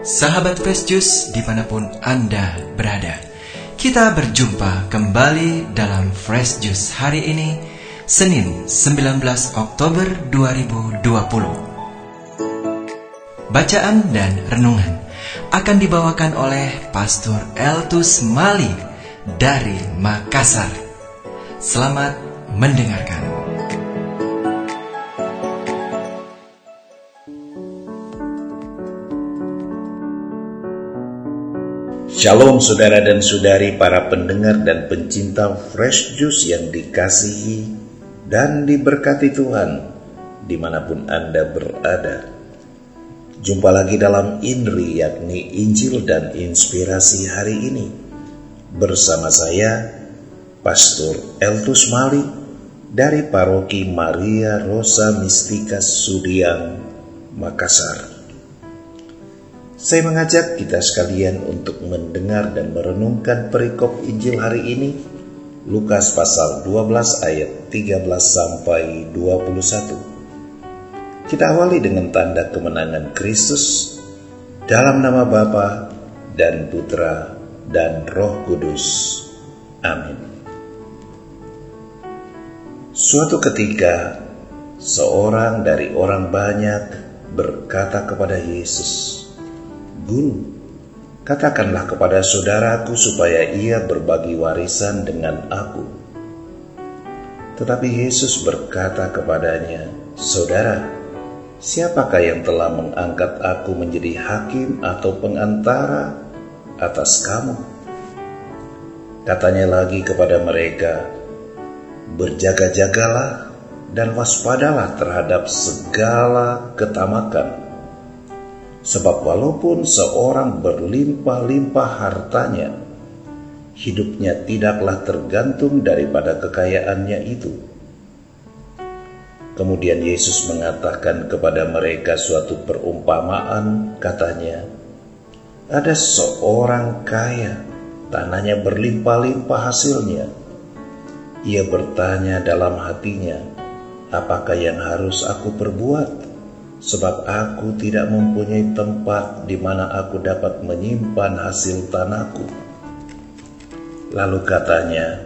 Sahabat Fresh Juice di mana pun Anda berada. Kita berjumpa kembali dalam Fresh Juice hari ini Senin 19 Oktober 2020 Bacaan dan renungan akan dibawakan oleh Pastor Eltus Mali dari Makassar. Selamat mendengarkan Shalom saudara dan saudari para pendengar dan pencinta fresh juice yang dikasihi dan diberkati Tuhan di mana pun Anda berada. Jumpa lagi dalam INRI yakni Injil dan Inspirasi hari ini bersama saya Pastor Eltus Mali dari Paroki Maria Rosa Mistika Sudiang, Makassar. Saya mengajak kita sekalian untuk mendengar dan merenungkan perikop Injil hari ini, Lukas pasal 12 ayat 13 sampai 21. Kita awali dengan tanda kemenangan Kristus dalam nama Bapa dan Putra dan Roh Kudus. Amin. Suatu ketika, seorang dari orang banyak berkata kepada Yesus, Guru, katakanlah kepada saudaraku supaya ia berbagi warisan dengan aku. Tetapi Yesus berkata kepadanya, Saudara, siapakah yang telah mengangkat aku menjadi hakim atau pengantara atas kamu? Katanya lagi kepada mereka, Berjaga-jagalah dan waspadalah terhadap segala ketamakan Sebab walaupun seorang berlimpah-limpah hartanya, hidupnya tidaklah tergantung daripada kekayaannya itu. Kemudian Yesus mengatakan kepada mereka suatu perumpamaan, katanya, "Ada seorang kaya, tanahnya berlimpah-limpah hasilnya. Ia bertanya dalam hatinya, apakah yang harus aku perbuat?" Sebab aku tidak mempunyai tempat di mana aku dapat menyimpan hasil tanahku. Lalu katanya,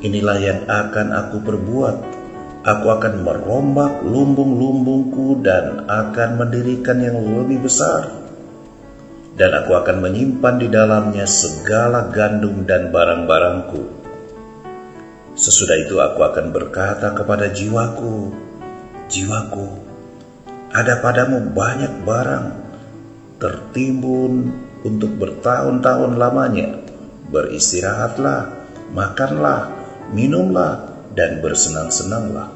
inilah yang akan aku perbuat. Aku akan merombak lumbung-lumbungku dan akan mendirikan yang lebih besar. Dan aku akan menyimpan di dalamnya segala gandum dan barang-barangku. Sesudah itu aku akan berkata kepada jiwaku, Jiwaku, ada padamu banyak barang tertimbun untuk bertahun-tahun lamanya. Beristirahatlah, makanlah, minumlah, dan bersenang-senanglah.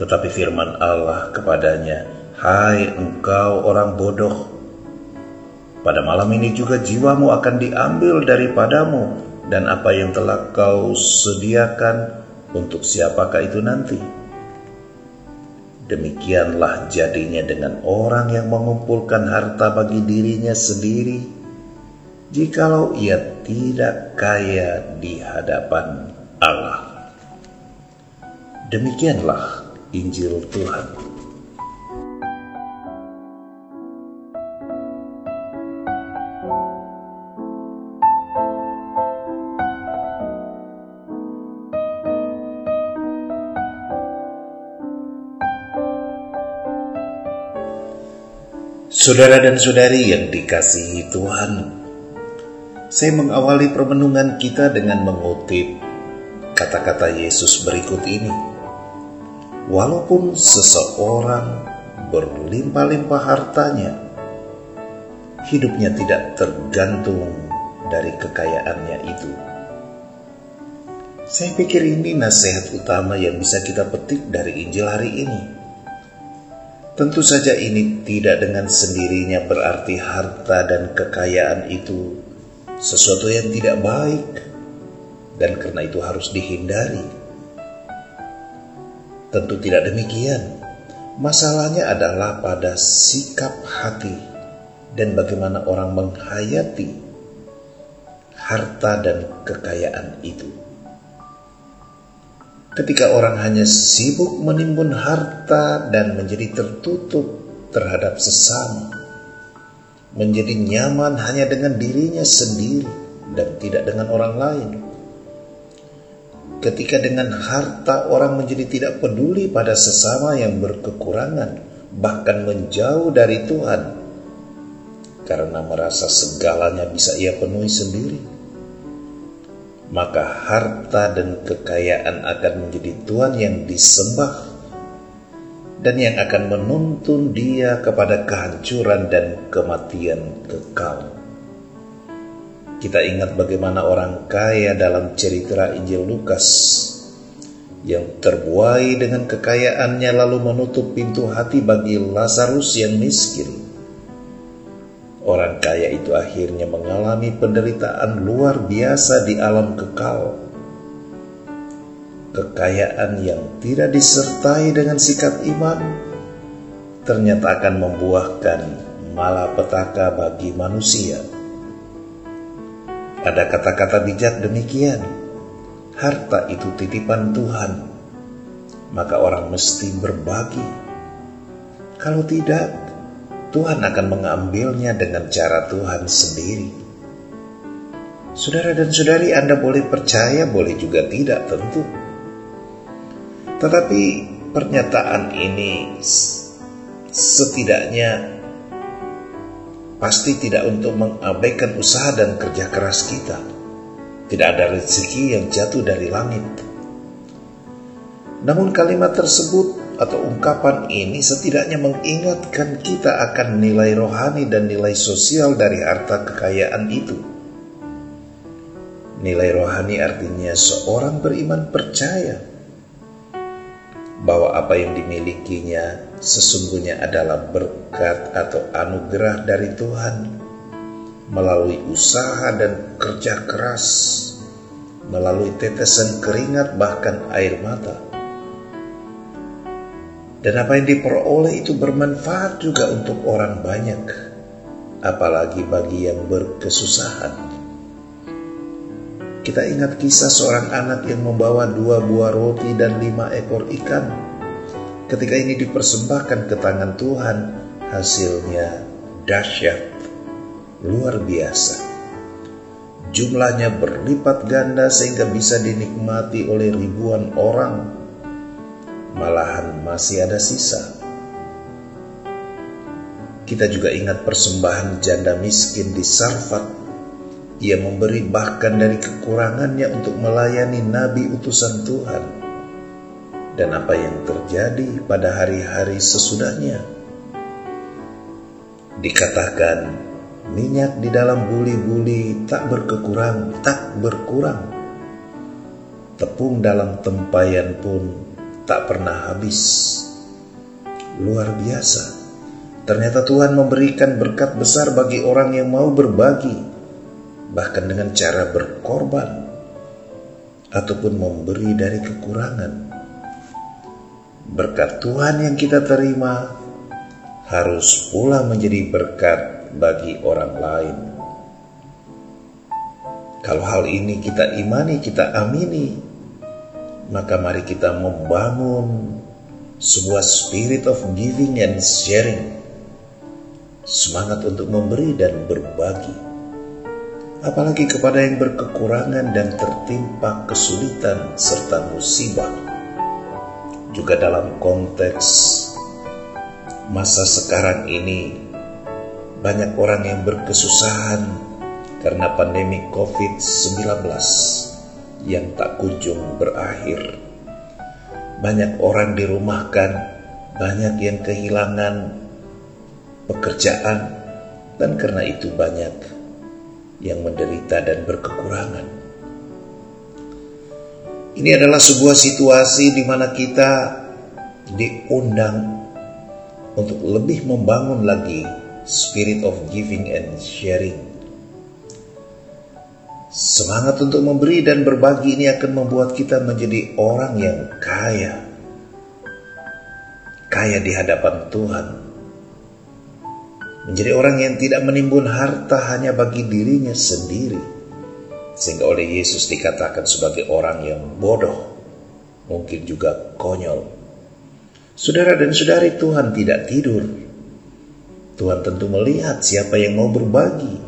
Tetapi firman Allah kepadanya, Hai engkau orang bodoh, pada malam ini juga jiwamu akan diambil daripadamu, dan apa yang telah kau sediakan untuk siapakah itu nanti?' Demikianlah jadinya dengan orang yang mengumpulkan harta bagi dirinya sendiri, jikalau ia tidak kaya di hadapan Allah. Demikianlah Injil Tuhan. Saudara dan saudari yang dikasihi Tuhan, saya mengawali permenungan kita dengan mengutip kata-kata Yesus berikut ini. Walaupun seseorang berlimpah-limpah hartanya, hidupnya tidak tergantung dari kekayaannya itu. Saya pikir ini nasihat utama yang bisa kita petik dari Injil hari ini Tentu saja ini tidak dengan sendirinya berarti harta dan kekayaan itu sesuatu yang tidak baik dan karena itu harus dihindari. Tentu tidak demikian. Masalahnya adalah pada sikap hati dan bagaimana orang menghayati harta dan kekayaan itu. Ketika orang hanya sibuk menimbun harta dan menjadi tertutup terhadap sesama, menjadi nyaman hanya dengan dirinya sendiri dan tidak dengan orang lain. Ketika dengan harta orang menjadi tidak peduli pada sesama yang berkekurangan, bahkan menjauh dari Tuhan, karena merasa segalanya bisa ia penuhi sendiri maka harta dan kekayaan akan menjadi Tuhan yang disembah dan yang akan menuntun dia kepada kehancuran dan kematian kekal. Kita ingat bagaimana orang kaya dalam cerita Injil Lukas yang terbuai dengan kekayaannya lalu menutup pintu hati bagi Lazarus yang miskin Orang kaya itu akhirnya mengalami penderitaan luar biasa di alam kekal. Kekayaan yang tidak disertai dengan sikap iman ternyata akan membuahkan malapetaka bagi manusia. Ada kata-kata bijak demikian, harta itu titipan Tuhan, maka orang mesti berbagi. Kalau tidak, Tuhan akan mengambilnya dengan cara Tuhan sendiri. Saudara dan saudari, Anda boleh percaya, boleh juga tidak, tentu. Tetapi pernyataan ini setidaknya pasti tidak untuk mengabaikan usaha dan kerja keras kita. Tidak ada rezeki yang jatuh dari langit. Namun kalimat tersebut atau ungkapan ini setidaknya mengingatkan kita akan nilai rohani dan nilai sosial dari harta kekayaan itu. Nilai rohani artinya seorang beriman percaya bahwa apa yang dimilikinya sesungguhnya adalah berkat atau anugerah dari Tuhan melalui usaha dan kerja keras, melalui tetesan keringat bahkan air mata dan apa yang diperoleh itu bermanfaat juga untuk orang banyak, apalagi bagi yang berkesusahan. Kita ingat kisah seorang anak yang membawa dua buah roti dan lima ekor ikan. Ketika ini dipersembahkan ke tangan Tuhan, hasilnya dahsyat, luar biasa. Jumlahnya berlipat ganda sehingga bisa dinikmati oleh ribuan orang malahan masih ada sisa. Kita juga ingat persembahan janda miskin di Sarfat. Ia memberi bahkan dari kekurangannya untuk melayani nabi utusan Tuhan. Dan apa yang terjadi pada hari-hari sesudahnya? Dikatakan minyak di dalam buli-buli tak berkekurang, tak berkurang. Tepung dalam tempayan pun tak pernah habis. Luar biasa. Ternyata Tuhan memberikan berkat besar bagi orang yang mau berbagi, bahkan dengan cara berkorban ataupun memberi dari kekurangan. Berkat Tuhan yang kita terima harus pula menjadi berkat bagi orang lain. Kalau hal ini kita imani, kita amini, maka mari kita membangun sebuah spirit of giving and sharing. Semangat untuk memberi dan berbagi. Apalagi kepada yang berkekurangan dan tertimpa kesulitan serta musibah. Juga dalam konteks masa sekarang ini, banyak orang yang berkesusahan karena pandemi COVID-19 yang tak kunjung berakhir. Banyak orang dirumahkan, banyak yang kehilangan pekerjaan, dan karena itu banyak yang menderita dan berkekurangan. Ini adalah sebuah situasi di mana kita diundang untuk lebih membangun lagi spirit of giving and sharing Semangat untuk memberi dan berbagi ini akan membuat kita menjadi orang yang kaya. Kaya di hadapan Tuhan. Menjadi orang yang tidak menimbun harta hanya bagi dirinya sendiri. Sehingga oleh Yesus dikatakan sebagai orang yang bodoh. Mungkin juga konyol. Saudara dan saudari Tuhan tidak tidur. Tuhan tentu melihat siapa yang mau berbagi.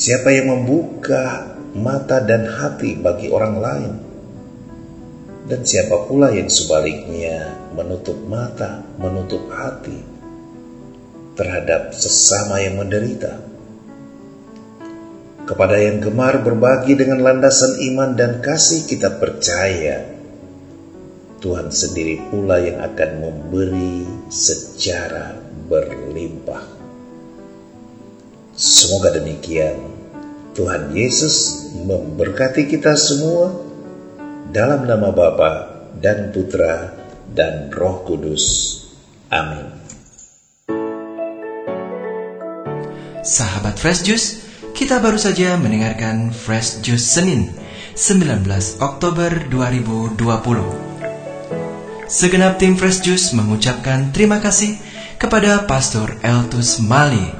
Siapa yang membuka mata dan hati bagi orang lain. Dan siapa pula yang sebaliknya menutup mata, menutup hati terhadap sesama yang menderita. Kepada yang gemar berbagi dengan landasan iman dan kasih kita percaya Tuhan sendiri pula yang akan memberi secara berlimpah. Semoga demikian. Tuhan Yesus memberkati kita semua dalam nama Bapa dan Putra dan Roh Kudus. Amin. Sahabat Fresh Juice, kita baru saja mendengarkan Fresh Juice Senin 19 Oktober 2020. Segenap tim Fresh Juice mengucapkan terima kasih kepada Pastor Eltus Mali